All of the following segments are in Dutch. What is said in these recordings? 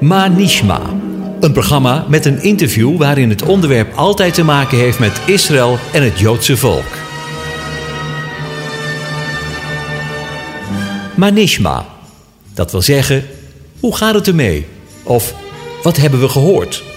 Manishma. Een programma met een interview waarin het onderwerp altijd te maken heeft met Israël en het Joodse volk. Manishma. Dat wil zeggen, hoe gaat het ermee? Of wat hebben we gehoord?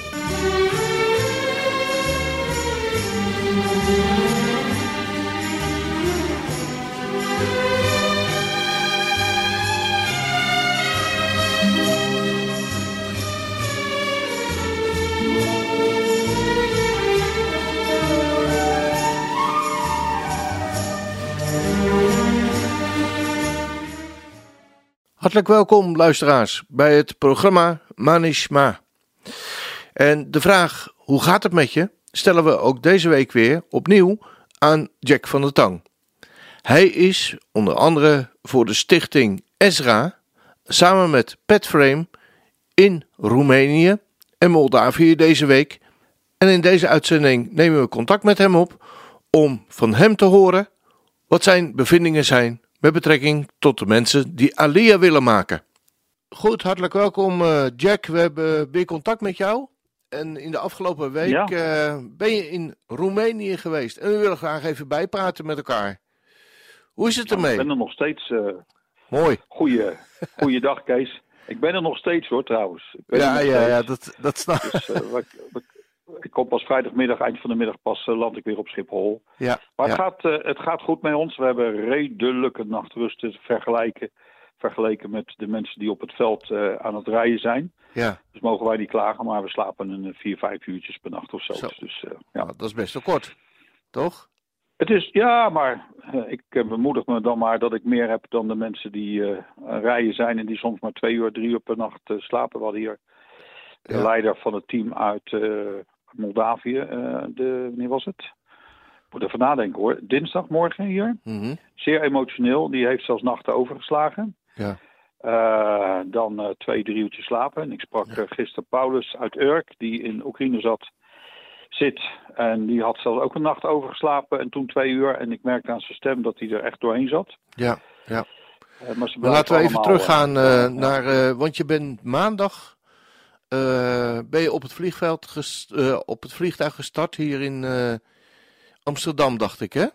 Hartelijk welkom, luisteraars, bij het programma Manishma. En de vraag: hoe gaat het met je? stellen we ook deze week weer opnieuw aan Jack van der Tang. Hij is onder andere voor de stichting Ezra samen met Petframe in Roemenië en Moldavië deze week. En in deze uitzending nemen we contact met hem op om van hem te horen wat zijn bevindingen zijn met betrekking tot de mensen die Alia willen maken. Goed, hartelijk welkom uh, Jack. We hebben weer contact met jou. En in de afgelopen week Ja. uh, ben je in Roemenië geweest. En we willen graag even bijpraten met elkaar. Hoe is het ermee? Ik ben er nog steeds. eh Mooi. goeie, goeiedag, Kees. Ik ben er nog steeds hoor, trouwens. Ik ben Ja, ja, ja, dat, dat snap Dus, eh, we- we- ik kom pas vrijdagmiddag, eind van de middag, pas eh, land ik weer op Schiphol. Ja, Maar ja. het, gaat, eh, het gaat goed met ons. We hebben redelijke nachtrusten vergelijken, vergeleken met de mensen die op het veld eh, aan het rijden zijn. ja. Dus mogen wij niet klagen, maar we slapen een vier, vijf uurtjes per nacht of zo. Zo. Dus ja. Nou, dat is best wel kort. Toch? Het is, ja, maar ik bemoedig me dan maar dat ik meer heb dan de mensen die eh rijden zijn en die soms maar twee uur, drie uur per nacht slapen. We hadden hier de Ja. leider van het team uit Moldavië, eh, de, wanneer was het? Ik moet even nadenken hoor. Dinsdagmorgen hier. Mhm. Zeer emotioneel. Die heeft zelfs nachten overgeslagen. Ja. Eh, dan eh, twee, drie uurtjes slapen. En ik sprak eh, gisteren Paulus uit Urk, die in Oekraïne zat, zit. En die had zelfs ook een nacht overgeslapen en toen twee uur. En ik merkte aan zijn stem dat hij er echt doorheen zat. Ja, ja. Maar laten we even teruggaan ja. naar. want je bent maandag. Eh, ben je op het, vliegveld eh, op het vliegtuig gestart hier in eh, Amsterdam, dacht ik, hè?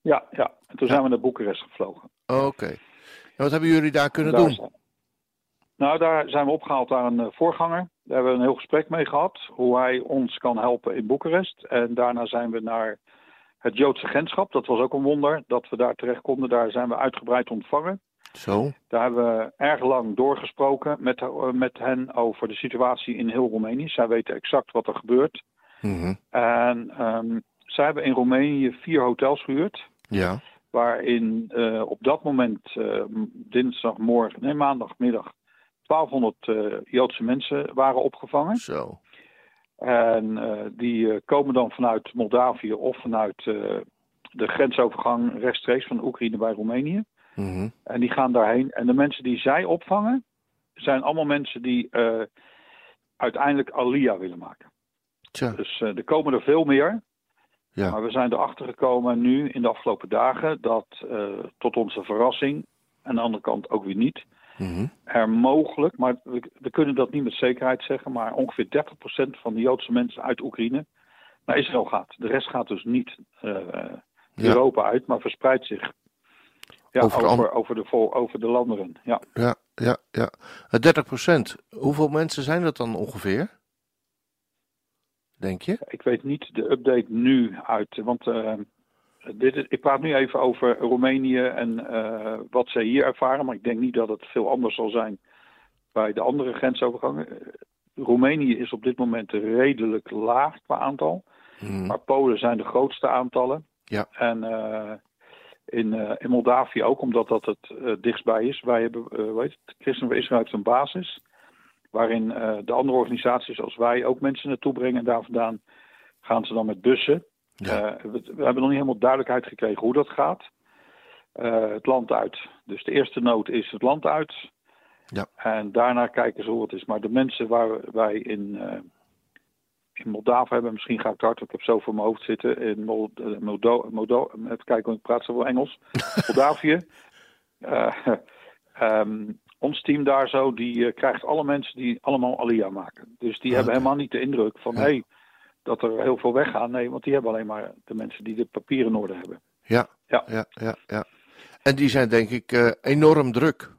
Ja, ja. En toen zijn we naar Boekarest gevlogen. Oké. En wat hebben jullie daar kunnen Daar doen? zijn- Nou, daar zijn we opgehaald naar een voorganger. Daar hebben we een heel gesprek mee gehad. Hoe hij ons kan helpen in Boekarest. En daarna zijn we naar het Joodse agentschap. Dat was ook een wonder dat we daar terecht konden. Daar zijn we uitgebreid ontvangen. Zo. Daar hebben we erg lang doorgesproken met, met hen over de situatie in heel Roemenië. Zij weten exact wat er gebeurt. Mhm. En ehm, zij hebben in Roemenië vier hotels gehuurd. Ja. Waarin eh, op dat moment eh, dinsdagmorgen, nee maandagmiddag, 1200 eh, Joodse mensen waren opgevangen. Zo. En die komen dan vanuit Moldavië of vanuit de grensovergang rechtstreeks van Oekraïne bij Roemenië. Mhm. En die gaan daarheen. En de mensen die zij opvangen, zijn allemaal mensen die eh, uiteindelijk Alia willen maken. Tja. Dus eh, er komen er veel meer. Ja. Maar we zijn erachter gekomen nu in de afgelopen dagen dat eh, tot onze verrassing, aan de andere kant ook weer niet, Mhm. er mogelijk, maar we, we kunnen dat niet met zekerheid zeggen, maar ongeveer 30% van de Joodse mensen uit Oekraïne naar Israël gaat. De rest gaat dus niet. Europa uit, maar verspreidt zich ja, Over over, de over, de, vol- over de landeren. Ja. Ja, ja, ja. Eh, 30 procent. Hoeveel mensen zijn dat dan ongeveer? Denk je? Ik weet niet de update nu uit, want eh, dit is, ik praat nu even over Roemenië en eh, wat zij hier ervaren, maar ik denk niet dat het veel anders zal zijn bij de andere grensovergangen. Eh, Roemenië is op dit moment redelijk laag qua aantal, Mhm. maar Polen zijn de grootste aantallen. Ja. En eh, in, eh, in Moldavië ook, omdat dat het eh, dichtstbij is. Wij hebben, weet het, Christen voor Israël heeft een basis. Waarin de andere organisaties zoals wij ook mensen naartoe brengen. En daar vandaan gaan ze dan met bussen. Ja. We, we hebben nog niet helemaal duidelijkheid gekregen hoe dat gaat. Het land uit. Dus de eerste nood is het land uit. Ja. En daarna kijken ze hoe het is. Maar de mensen waar wij in, in Moldavië hebben, misschien ga ik het hard, want ik heb zo voor mijn hoofd zitten. In Mol, eh, Moldo, Moldo, even kijken, want ik praat zoveel Engels. Moldavië. Eh, ehm, ons team daar zo, die eh, krijgt alle mensen die allemaal Alia maken. Dus die hebben helemaal niet de indruk van, hey, dat er heel veel weggaan. Nee, want die hebben alleen maar de mensen die de papieren in orde hebben. Ja, ja, ja, ja. ja. En die zijn denk ik uh, enorm druk.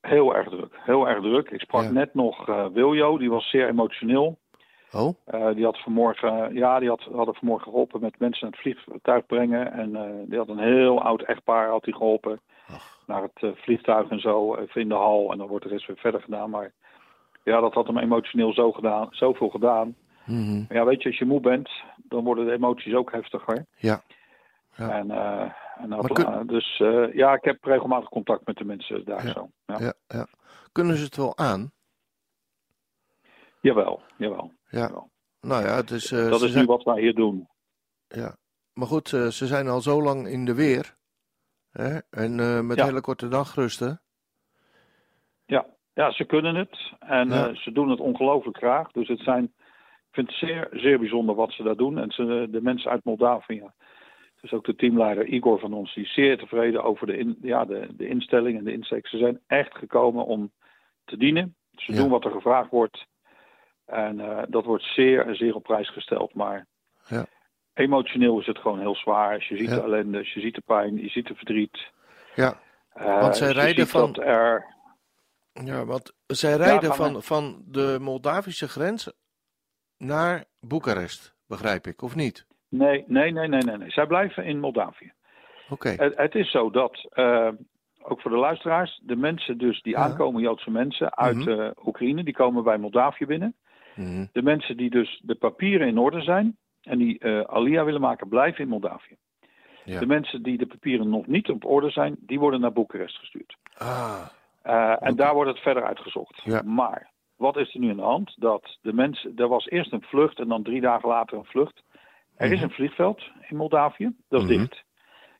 Heel erg druk, heel erg druk. Ik sprak net nog uh, Wiljo, die was zeer emotioneel. Oh? Uh, die had vanmorgen, ja, die had, hadden vanmorgen geholpen met mensen naar het vliegtuig brengen. En uh, die had een heel oud echtpaar had die geholpen Ach. naar het uh, vliegtuig en zo, even in de hal. En dan wordt er eens weer verder gedaan. Maar ja, dat had hem emotioneel zo gedaan, zoveel gedaan. Mm -hmm. Ja, weet je, als je moe bent, dan worden de emoties ook heftiger. Ja. ja. En, en dat, kun... dus ja, ik heb regelmatig contact met de mensen daar ja. zo. Ja. Ja, ja. Kunnen ze het wel aan? Jawel, jawel. Ja. jawel. Nou ja, het is, uh, dat is zijn... nu wat wij hier doen. Ja, maar goed, uh, ze zijn al zo lang in de weer. Hè? En uh, met ja. hele korte dagrusten. Ja. ja, ze kunnen het. En ja. ze doen het ongelooflijk graag. Dus het zijn, ik vind het zeer, zeer bijzonder wat ze daar doen. En ze, de mensen uit Moldavië. Dus ook de teamleider Igor van ons, die is zeer tevreden over de, in, ja, de, de instelling en de insteek. Ze zijn echt gekomen om te dienen. Ze Ja. doen wat er gevraagd wordt. En uh, dat wordt zeer, zeer op prijs gesteld. Maar Ja. emotioneel is het gewoon heel zwaar. Als je ziet Ja. de ellende, als je ziet de pijn, je ziet de verdriet. Ja, Uh, Want zij je rijden van- er, ja want zij rijden van, van de Moldavische grens naar Boekarest, begrijp ik, of niet? nee, nee, nee, nee, nee, nee. Zij blijven in Moldavië. Oké, Het, het is zo dat, uh, ook voor de luisteraars, de mensen dus die Ja. aankomen, Joodse mensen uit Mhm. uh, Oekraïne, die komen bij Moldavië binnen. Mhm. De mensen die dus de papieren in orde zijn en die uh, Alia willen maken, blijven in Moldavië. Ja. De mensen die de papieren nog niet op orde zijn, die worden naar Boekarest gestuurd. Ah, Uh, en daar wordt het verder uitgezocht. Ja. Maar wat is er nu aan de hand? Dat de mensen, er was eerst een vlucht en dan drie dagen later een vlucht. Er is Mhm. een vliegveld in Moldavië, dat is Mhm. dicht.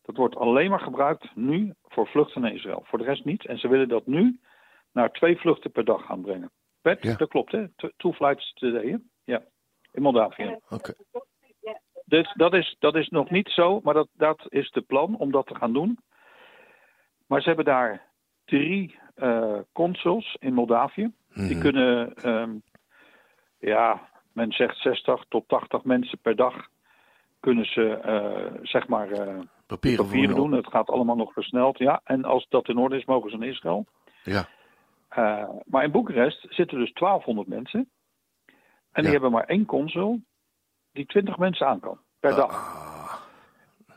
Dat wordt alleen maar gebruikt nu voor vluchten naar Israël. Voor de rest niet. En ze willen dat nu naar twee vluchten per dag gaan brengen. Ja. dat klopt hè? Two flights today, hè? Ja, in Moldavië. oké. Dus dat is, dat is nog niet zo, maar dat, dat is de plan om dat te gaan doen. Maar ze hebben daar drie eh, consuls in Moldavië. Die Mhm. kunnen, ehm, ja, men zegt 60 tot 80 mensen per dag kunnen ze, eh, zeg maar, eh, Papieren, doen. Het gaat allemaal nog versneld, ja. En als dat in orde is, mogen ze naar Israël. Ja, Eh, maar in Boekarest zitten dus 1200 mensen. En die hebben maar één consul die 20 mensen aan kan per dag. Ah,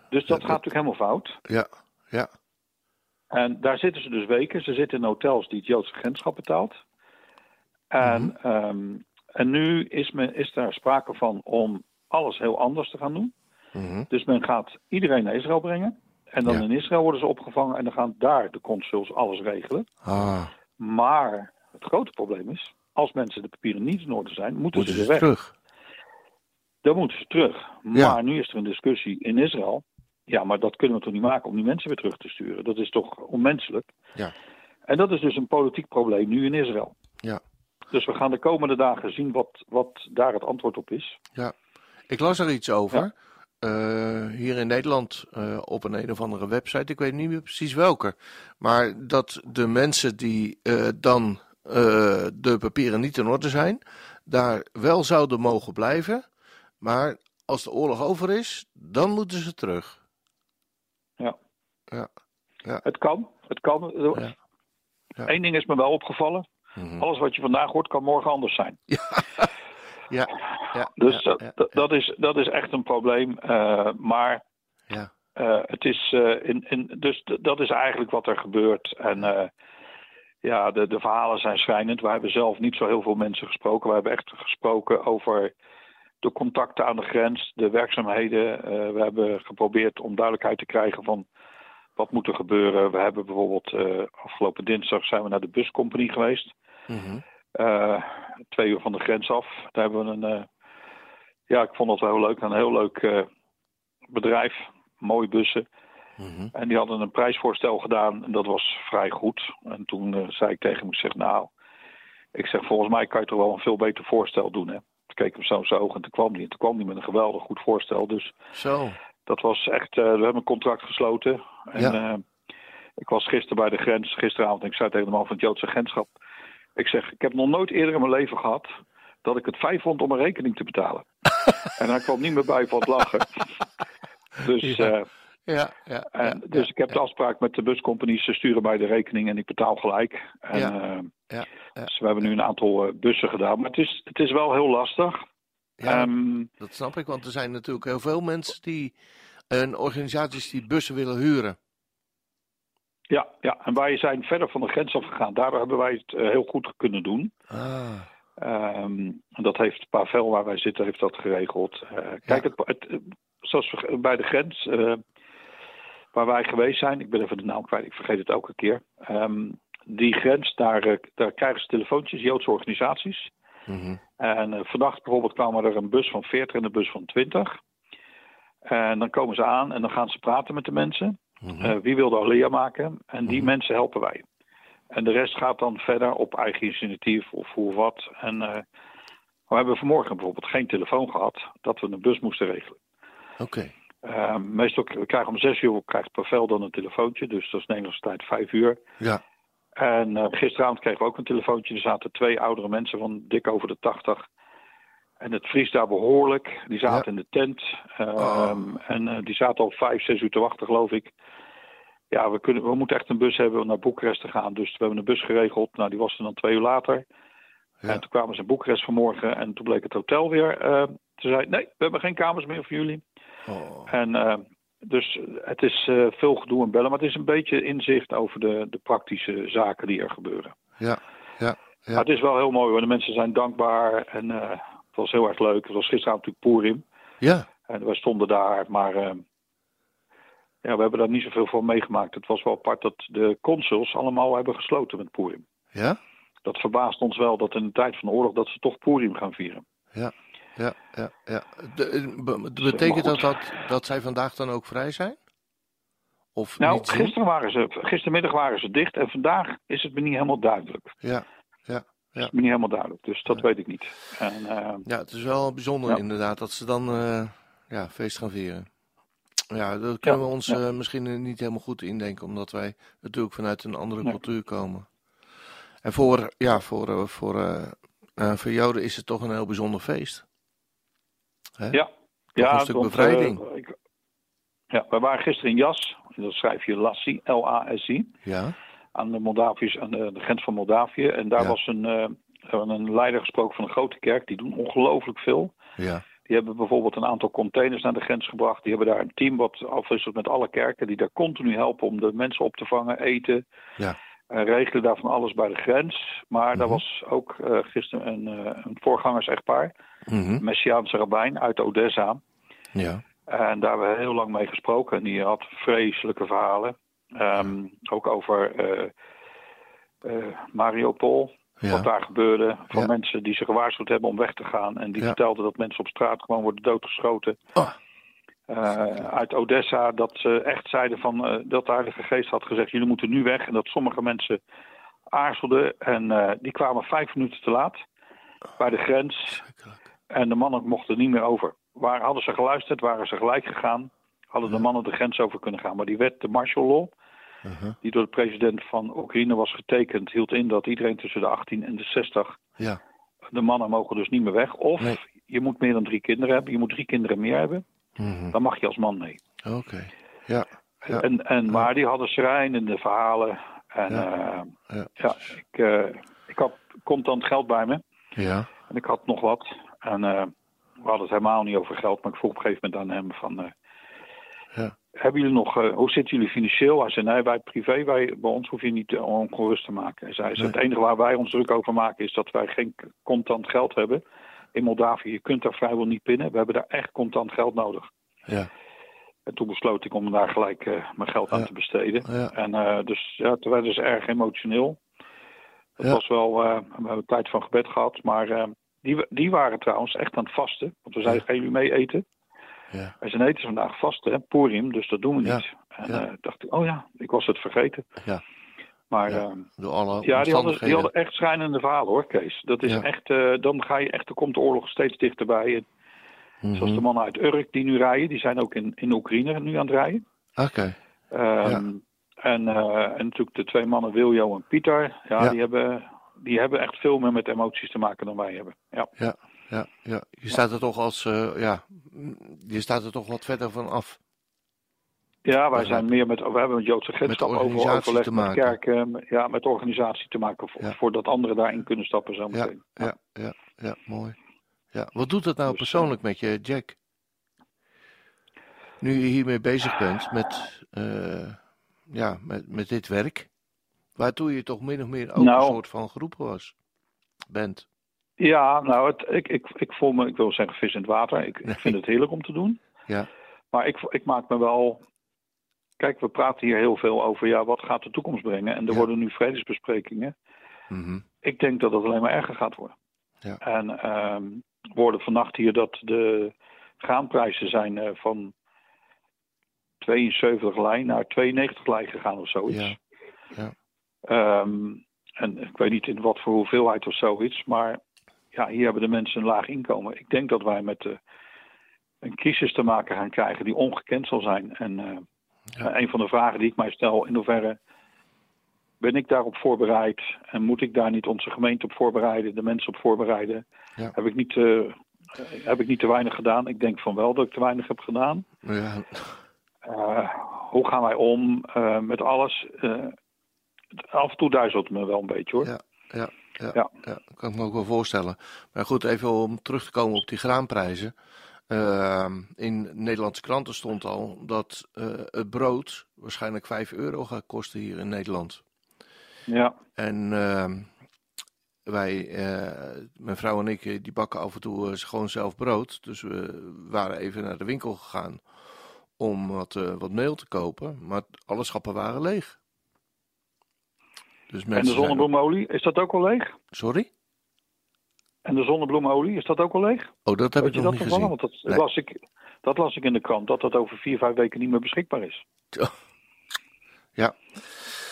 Dus dat dat- gaat natuurlijk helemaal fout. ja, ja. En daar zitten ze dus weken. Ze zitten in hotels die het Joodse grensschap betaalt. En, Mhm. ehm, en nu is, men, is daar sprake van om alles heel anders te gaan doen. Mhm. Dus men gaat iedereen naar Israël brengen. En dan Ja. in Israël worden ze opgevangen en dan gaan daar de consuls alles regelen. Ah, Maar het grote probleem is, als mensen de papieren niet in orde zijn, moeten, moeten ze ze weer weg. terug? Dan moeten ze terug. Maar Ja. nu is er een discussie in Israël. Ja, maar dat kunnen we toch niet maken om die mensen weer terug te sturen? Dat is toch onmenselijk? Ja. En dat is dus een politiek probleem nu in Israël. Ja. Dus we gaan de komende dagen zien wat, wat daar het antwoord op is. Ik las er iets over. Eh, hier in Nederland eh, op een een of andere website. Ik weet niet meer precies welke. Maar dat de mensen die eh, dan de papieren niet in orde zijn, daar wel zouden mogen blijven. Maar als de oorlog over is, dan moeten ze terug. Ja. Ja. Het kan. Het kan. Ja. Ja. Eén ding is me wel opgevallen. Mhm. Alles wat je vandaag hoort kan morgen anders zijn. Ja, ja, Dus ja, dat, ja, dat- dat, is, dat is echt een probleem. Eh, maar ja. eh, het is, eh, in, in, dus dat is eigenlijk wat er gebeurt. En ja, de, de verhalen zijn schrijnend. We hebben zelf niet zo heel veel mensen gesproken. We hebben echt gesproken over de contacten aan de grens, de werkzaamheden. We hebben geprobeerd om duidelijkheid te krijgen van wat moet er gebeuren. We hebben bijvoorbeeld afgelopen dinsdag zijn we naar de buscompagnie geweest. Mhm. Eh, twee uur van de grens af. Daar hebben we een. eh, ja, ik vond dat wel heel leuk. Een heel leuk eh, bedrijf. Mooie bussen. Mhm. En die hadden een prijsvoorstel gedaan. En dat was vrij goed. En toen zei ik tegen hem: ik zeg, Nou, ik zeg, volgens mij kan je toch wel een veel beter voorstel doen. Hè? Toen keek ik hem zo in zijn ogen en toen kwam hij. En toen kwam hij met een geweldig goed voorstel. Dus Zo. dat was echt. we hebben een contract gesloten. En, Ja. Ik was gisteren bij de grens, gisteravond, en ik zei tegen de man van het Joodse agentschap. Ik zeg, ik heb nog nooit eerder in mijn leven gehad dat ik het fijn vond om een rekening te betalen. en hij kwam niet meer bij van het lachen. dus Ja. eh, Ja, ja. en, ja, dus ik heb de afspraak met de buscompanies, ze sturen mij de rekening en ik betaal gelijk. En, Ja, eh, ja, ja. Dus we hebben nu een aantal eh, bussen gedaan. Maar het is, het is wel heel lastig. Ja, Ehm, dat snap ik, want er zijn natuurlijk heel veel mensen die. en organisaties die bussen willen huren. Ja, ja, en wij zijn verder van de grens afgegaan. Daardoor hebben wij het eh, heel goed kunnen doen. Ah, en dat heeft Pavel, waar wij zitten, heeft dat geregeld. Eh, kijk, Ja. het, het, eh, zoals we, bij de grens, eh, waar wij geweest zijn, ik ben even de naam kwijt, ik vergeet het elke keer. Ehm, die grens, daar, eh, daar krijgen ze telefoontjes, Joodse organisaties. mhm. En eh, vannacht bijvoorbeeld kwam er een bus van 40 en een bus van 20. En dan komen ze aan en dan gaan ze praten met de mensen. Mhm. Eh, wie wil de Alia maken? En die Mhm. mensen helpen wij. En de rest gaat dan verder op eigen initiatief of hoe wat. En eh, we hebben vanmorgen bijvoorbeeld geen telefoon gehad dat we een bus moesten regelen. Oké. Eh, meestal k- we krijgen om zes uur krijgt Pavel dan een telefoontje, dus dat is Nederlandse tijd vijf uur. Ja. En eh, gisteravond kregen we ook een telefoontje. Er zaten twee oudere mensen van dik over de 80. En het vriest daar behoorlijk. Die zaten Ja. in de tent. Ehm, Oh. En eh, die zaten al vijf, zes uur te wachten, geloof ik. Ja, we, kunnen, we moeten echt een bus hebben om naar Boekarest te gaan. Dus we hebben een bus geregeld. Nou, die was er dan twee uur later. Ja. En toen kwamen ze in Boekarest vanmorgen. En toen bleek het hotel weer eh, te zijn. Nee, we hebben geen kamers meer voor jullie. Oh. En eh, dus het is veel gedoe en bellen. Maar het is een beetje inzicht over de, de praktische zaken die er gebeuren. Ja. Ja. Ja. Maar het is wel heel mooi hoor. De mensen zijn dankbaar. En het was heel erg leuk. Het was gisteravond natuurlijk Purim. Ja. En wij stonden daar. Maar eh, ja, we hebben daar niet zoveel van meegemaakt. Het was wel apart dat de consuls allemaal hebben gesloten met Purim. Ja. Dat verbaast ons wel dat in de tijd van de oorlog dat ze toch Purim gaan vieren. Ja. Ja. Ja. ja. De- eh, be- betekent dat, dat dat zij vandaag dan ook vrij zijn? Of Nou, niet gisteren waren ze, gistermiddag waren ze dicht. En vandaag is het me niet helemaal duidelijk. Ja. Ja. Is me niet helemaal duidelijk. Dus dat weet ik niet. En, eh, Ja, het is wel bijzonder Ja. inderdaad dat ze dan eh, ja, feest gaan vieren. Ja, dat kunnen Ja, we ons ja. eh, misschien eh, niet helemaal goed indenken, omdat wij natuurlijk vanuit een andere Nee. cultuur komen. En voor, ja, voor, voor, voor Joden is het toch een heel bijzonder feest. Hè? ja, Toch ja een stuk bevrijding. ik, ja, we waren gisteren in Jas. Dat schrijf je Lassi, L-A-S-I. Ja, Aan de, Moldaviërs, aan de, de grens van Moldavië. En daar Ja. was een, eh, een leider gesproken van een grote kerk. Die doen ongelooflijk veel. ja, Die hebben bijvoorbeeld een aantal containers naar de grens gebracht. Die hebben daar een team wat afwisselt met alle kerken. Die daar continu helpen om de mensen op te vangen, eten. ja, En regelen daar van alles bij de grens. Maar daar Mhm. was ook eh, gisteren een, eh een voorgangers-echtpaar. mhm, Messiaanse rabbijn uit Odessa. ja, En daar hebben we heel lang mee gesproken. En die had vreselijke verhalen. Ehm, ook over eh eh, Mariupol. Wat daar gebeurde. Van Ja. mensen die ze gewaarschuwd hebben om weg te gaan. En die Ja. vertelden dat mensen op straat gewoon worden doodgeschoten. Oh. Eh, uit Odessa. Dat ze echt zeiden van, eh, dat de Heilige Geest had gezegd: jullie moeten nu weg. En dat sommige mensen aarzelden. En die kwamen vijf minuten te laat. Bij de grens. En de mannen mochten niet meer over. Waar, hadden ze geluisterd, waren ze gelijk gegaan. Hadden de mannen de grens over kunnen gaan. Maar die wet, de martial law, Mhm, die door de president van Oekraïne was getekend, hield in dat iedereen tussen de 18 en de 60, Ja, de mannen mogen dus niet meer weg. Of Nee. je moet meer dan drie kinderen hebben. Je moet drie kinderen meer hebben. mhm, Dan mag je als man mee. oké. Ja, Ja. En, en, maar die hadden schrijnende verhalen. En Ja. ja, ja ik, eh, ik had contant geld bij me. ja, En ik had nog wat. En eh, we hadden het helemaal niet over geld. Maar ik vroeg op een gegeven moment aan hem van... Hebben jullie nog, eh, hoe zitten jullie financieel? Hij zei, nee, wij privé, wij, bij ons hoef je niet eh, ongerust te maken. Hij zei, Nee. het enige waar wij ons druk over maken is dat wij geen contant geld hebben. In Moldavië, je kunt daar vrijwel niet pinnen. We hebben daar echt contant geld nodig. ja, En toen besloot ik om daar gelijk eh, mijn geld aan Ja. te besteden. ja, En dus ja, toen werden ze erg emotioneel. Het was wel, we hebben tijd van gebed gehad, maar die, die waren trouwens echt aan het vasten. Want we zeiden, gaan jullie mee eten? Ja, En ze eten ze vandaag vasten, hè, Purim, dus dat doen we Ja. niet. En Ja. eh, dacht ik, oh ja, ik was het vergeten. Ja. Maar Ja. ja, door alle ja die, hadden, die omstandigheden. hadden echt schrijnende verhalen hoor, Kees. Dat is echt, eh, dan ga je echt, er komt de oorlog steeds dichterbij. En Mhm. Zoals de mannen uit Urk die nu rijden, die zijn ook in, in Oekraïne nu aan het rijden. Oké, Ehm, En, eh, en natuurlijk de twee mannen Wiljo en Pieter. Ja, Ja. Die, hebben, die hebben echt veel meer met emoties te maken dan wij hebben. Ja. Ja, ja, ja. Je staat er toch als, eh, ja, je staat er toch wat verder van af. Ja, wij zijn meer met, we hebben met Joodse Agentschap over overleg te met maken. kerken, met- ja, met organisatie te maken, voor, Ja. voordat anderen daarin kunnen stappen zo Ja, meteen. ja, ja, ja, mooi. Ja, wat doet dat nou Dus, persoonlijk met je, Jack? Nu je hiermee bezig bent met, eh, ja, met, met dit werk, waartoe je toch min of meer ook Nou. een soort van geroepen was, bent. Ja, nou, het, ik, ik, ik voel me, ik wil zeggen vis in het water. Ik, ik vind het heerlijk om te doen. Ja, Maar ik, ik maak me wel. Kijk, we praten hier heel veel over ja, wat gaat de toekomst brengen. En er Ja. worden nu vredesbesprekingen. mhm, Ik denk dat het alleen maar erger gaat worden. Ja. En ehm we hoorden vannacht hier dat de graanprijzen zijn eh, van 72 lijn naar 92 lijn gegaan of zoiets. Ja. Ja. Ehm, en ik weet niet in wat voor hoeveelheid of zoiets, maar ja, hier hebben de mensen een laag inkomen. Ik denk dat wij met eh, een crisis te maken gaan krijgen die ongekend zal zijn. En eh, Ja. een van de vragen die ik mij stel, in hoeverre ben ik daarop voorbereid en moet ik daar niet onze gemeente op voorbereiden, de mensen op voorbereiden? Ja. Heb, ik niet, eh, heb ik niet te weinig gedaan? Ik denk van wel dat ik te weinig heb gedaan. ja, hoe gaan wij om met alles? Af en toe duizelt het me wel een beetje hoor. Ja. ja, ja, Ja. ja, dat kan ik me ook wel voorstellen. Maar goed, even om terug te komen op die graanprijzen. Ehm, in Nederlandse kranten stond al dat eh, het brood waarschijnlijk 5 euro gaat kosten hier in Nederland. Ja, En ehm, wij, eh, mijn vrouw en ik, eh, die bakken af en toe gewoon zelf brood. Dus we waren even naar de winkel gegaan om wat, wat meel te kopen. Maar alle schappen waren leeg. Dus en de zonnebloemolie, is dat ook al leeg? Sorry? En de zonnebloemolie, is dat ook al leeg? Oh, dat heb Weet ik je nog dat niet gezien. Want dat, Nee. las ik, dat las ik in de krant, dat dat over vier, vijf weken niet meer beschikbaar is. Ja,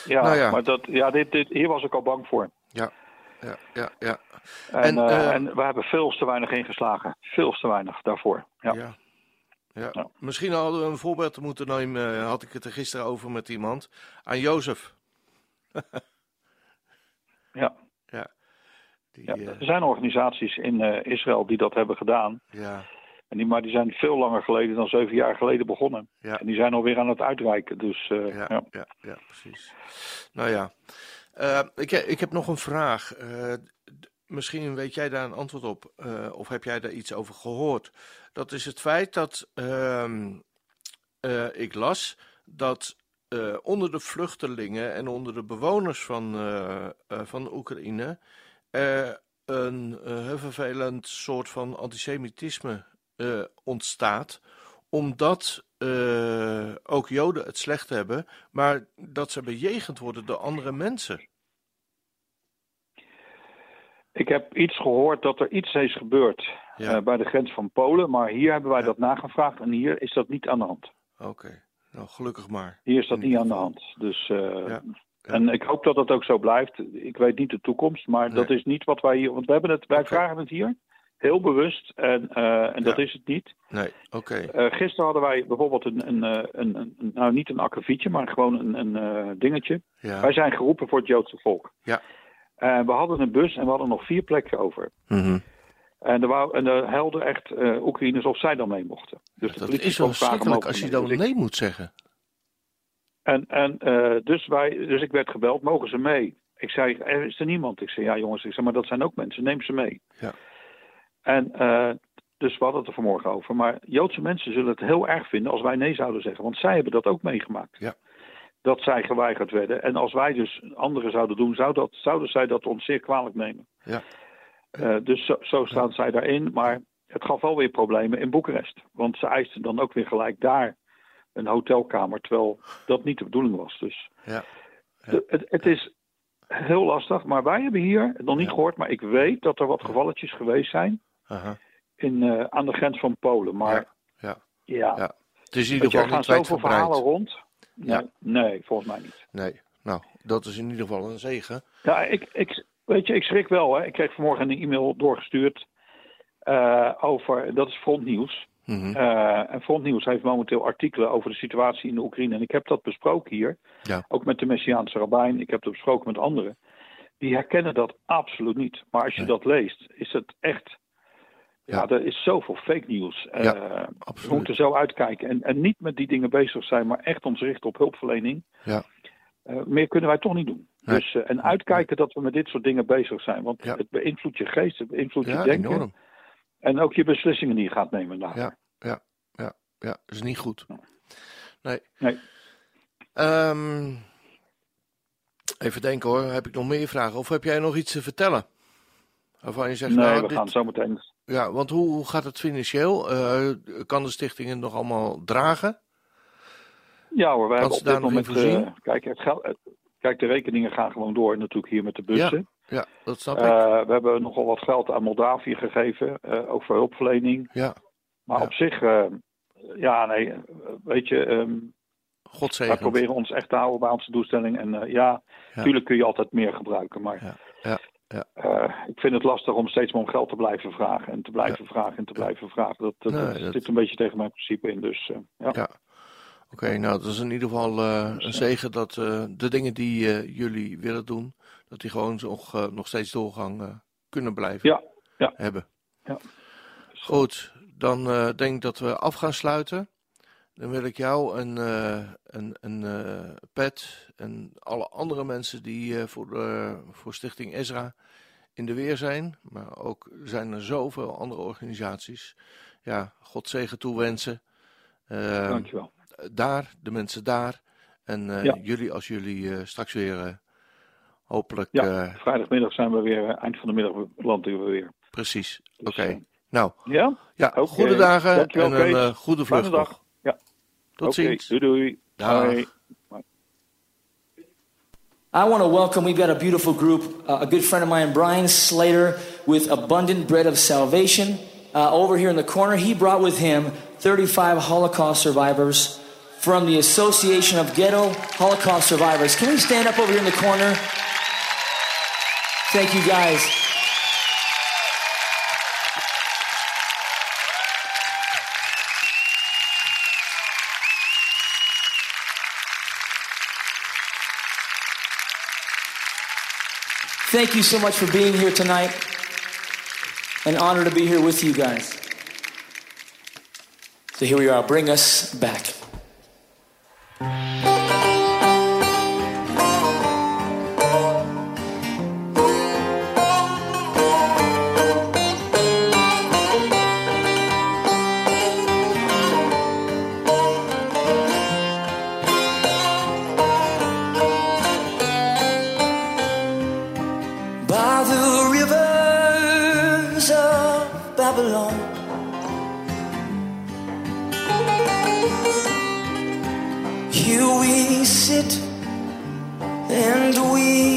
Ja, Nou ja. maar dat, ja, dit, dit, hier was ik al bang voor. ja, ja, ja, ja. En, En, eh, eh, en we hebben veel te weinig ingeslagen. Veel te weinig daarvoor. Ja. Ja. Ja. Ja. Misschien hadden we een voorbeeld moeten nemen, eh, had ik het er gisteren over met iemand, aan Jozef. Ja. Ja. Die, Ja, eh, er zijn organisaties in eh, Israël die dat hebben gedaan. ja, En die, maar die zijn veel langer geleden dan zeven jaar geleden begonnen. Ja. En die zijn alweer aan het uitreiken. Dus eh, ja, ja. ja, ja, precies. Nou ja, Eh, ik, ik heb nog een vraag. Misschien weet jij daar een antwoord op, of heb jij daar iets over gehoord? Dat is het feit dat ehm, eh, ik las dat eh, onder de vluchtelingen en onder de bewoners van, eh, eh, van Oekraïne er een heel vervelend soort van antisemitisme ontstaat, omdat ook Joden het slecht hebben, maar dat ze bejegend worden door andere mensen. Ik heb iets gehoord dat er iets is gebeurd Ja. bij de grens van Polen. Maar hier hebben wij Ja. dat nagevraagd en hier is dat niet aan de hand. Oké, nou gelukkig maar. Hier is dat niet aan de hand. Dus, eh, Ja. Ja. En ik hoop dat dat ook zo blijft. Ik weet niet de toekomst, maar Nee. dat is niet wat wij hier. Want we hebben het, wij vragen het hier heel bewust en, eh, en dat Ja. is het niet. Nee, oké. Eh, gisteren hadden wij bijvoorbeeld een, een, een, een, nou niet een akkefietje, maar gewoon een, een dingetje. Ja. Wij zijn geroepen voor het Joodse volk. Ja. We hadden een bus en we hadden nog vier plekken over. Mhm. En er, wou, en er helden echt eh Oekraïners of zij dan mee mochten. Dus de Dat is wel als je dan mee? Ik- nee moet zeggen. En, en eh, dus, wij, dus ik werd gebeld, mogen ze mee? Ik zei, er is er niemand? Ik zei, ja jongens, ik zei, maar dat zijn ook mensen, neem ze mee. Ja. En eh, dus we hadden het er vanmorgen over. Maar Joodse mensen zullen het heel erg vinden als wij nee zouden zeggen. Want zij hebben dat ook meegemaakt. Ja. Dat zij geweigerd werden. En als wij dus anderen zouden doen, zou dat, zouden zij dat ons zeer kwalijk nemen. Ja. Eh, dus zo, zo staan zij daarin. Maar het gaf wel weer problemen in Boekarest. Want ze eisten dan ook weer gelijk daar een hotelkamer. Terwijl dat niet de bedoeling was. Dus Ja. de- het, het is heel lastig. Maar wij hebben hier, nog niet Ja. gehoord, maar ik weet dat er wat gevalletjes geweest zijn Aha. in, eh, aan de grens van Polen. Maar Ja. Ja. Het is in ieder er geval gaan niet zoveel verhalen rond. Nee, Ja. nee, volgens mij niet. Nee, nou, dat is in ieder geval een zegen. Ja, ik, ik, weet je, ik schrik wel. Hè. Ik kreeg vanmorgen een e-mail doorgestuurd eh, over, dat is frontnieuws. Mhm. Eh, en Frontnieuws heeft momenteel artikelen over de situatie in de Oekraïne. En ik heb dat besproken hier, Ja. ook met de Messiaanse rabbijn. Ik heb dat besproken met anderen. Die herkennen dat absoluut niet. Maar als je Nee. dat leest, is het echt... Ja, Ja. er is zoveel fake nieuws. Eh, Ja, we absoluut. moeten zo uitkijken. En, en niet met die dingen bezig zijn, maar echt ons richten op hulpverlening. Ja. Meer kunnen wij toch niet doen. Dus, eh, en uitkijken dat we met dit soort dingen bezig zijn. Want Ja. het beïnvloedt je geest, het beïnvloedt Ja, je denken. enorm. En ook je beslissingen die je gaat nemen daar. Ja. Ja, dat is niet goed. Nee. Nee. Ehm, even denken hoor, heb ik nog meer vragen? Of heb jij nog iets te vertellen? Waarvan je zegt, nee, nou, we dit- gaan zo meteen. ja, want hoe, hoe gaat het financieel? Eh, kan de stichting het nog allemaal dragen? Ja hoor, wij hebben op dit moment. eh, kijk, het geld, kijk, de rekeningen gaan gewoon door natuurlijk hier met de bussen. Ja, dat snap ik. Eh, we hebben nogal wat geld aan Moldavië gegeven, eh, ook voor hulpverlening. Ja, Maar Ja. op zich, eh, ja, nee, weet je, ehm, God wij zegen. proberen ons echt te houden bij onze doelstelling. En eh, ja, natuurlijk kun je altijd meer gebruiken. Maar Ja, ja, ja. ik vind het lastig om steeds maar om geld te blijven vragen. En te blijven vragen en te blijven vragen. Dat, dat, Nee, dat zit een beetje tegen mijn principe in. Dus ja. Oké, nou dat is in ieder geval eh, een zegen dat eh, de dingen die eh, jullie willen doen, dat die gewoon nog, nog steeds doorgang kunnen blijven Ja, ja. hebben. Ja. Goed, dan denk ik dat we af gaan sluiten. Dan wil ik jou en, eh, Pet en alle andere mensen die voor, de, voor Stichting Ezra in de weer zijn, maar ook zijn er zoveel andere organisaties. Ja, God zegen toewensen. Eh, Dankjewel. Daar, de mensen daar. En eh, Ja. jullie als jullie eh, straks weer eh, hopelijk. Ja, eh, vrijdagmiddag zijn we weer, eind van de middag landen we weer. precies. Dus, Oké. Nou, ja? ja, goede dagen Dankjewel, en een eh, goede Fijne vlucht. dag. Ja. Tot ziens. Doei doei. Dag. Bye. I want to welcome, we've got a beautiful group, uh, a good friend of mine, Brian Slater, with Abundant Bread of Salvation. Uh, over here in the corner, he brought with him 35 Holocaust survivors from the Association of Ghetto Holocaust Survivors. Can we stand up over here in the corner? Thank you guys. Thank you so much for being here tonight. An honor to be here with you guys. So here we are. Bring us back. Babylon. Here we sit and we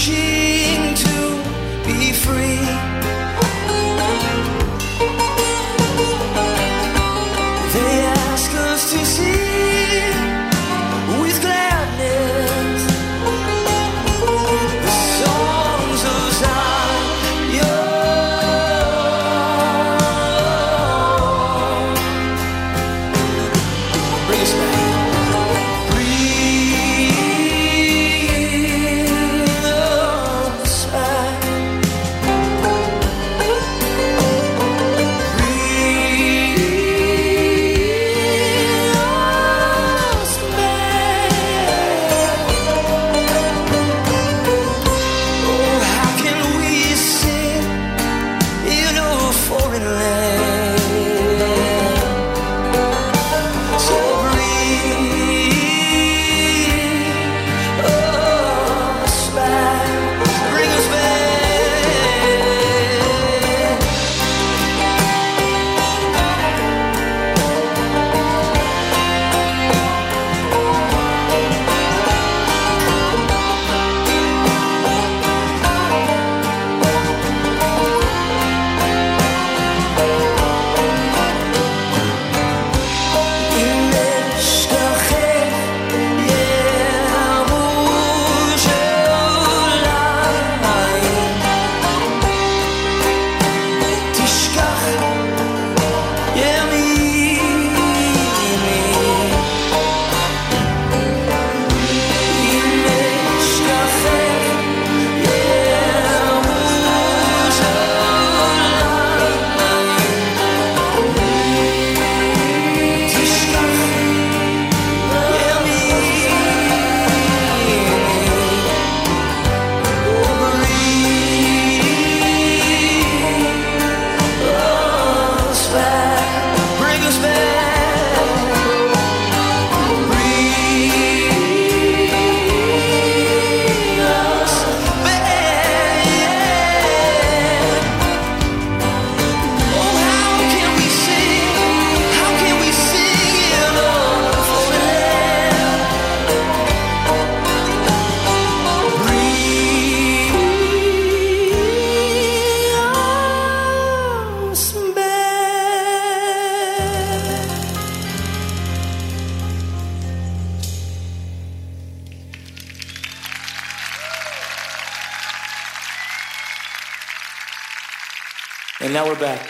she now we're back.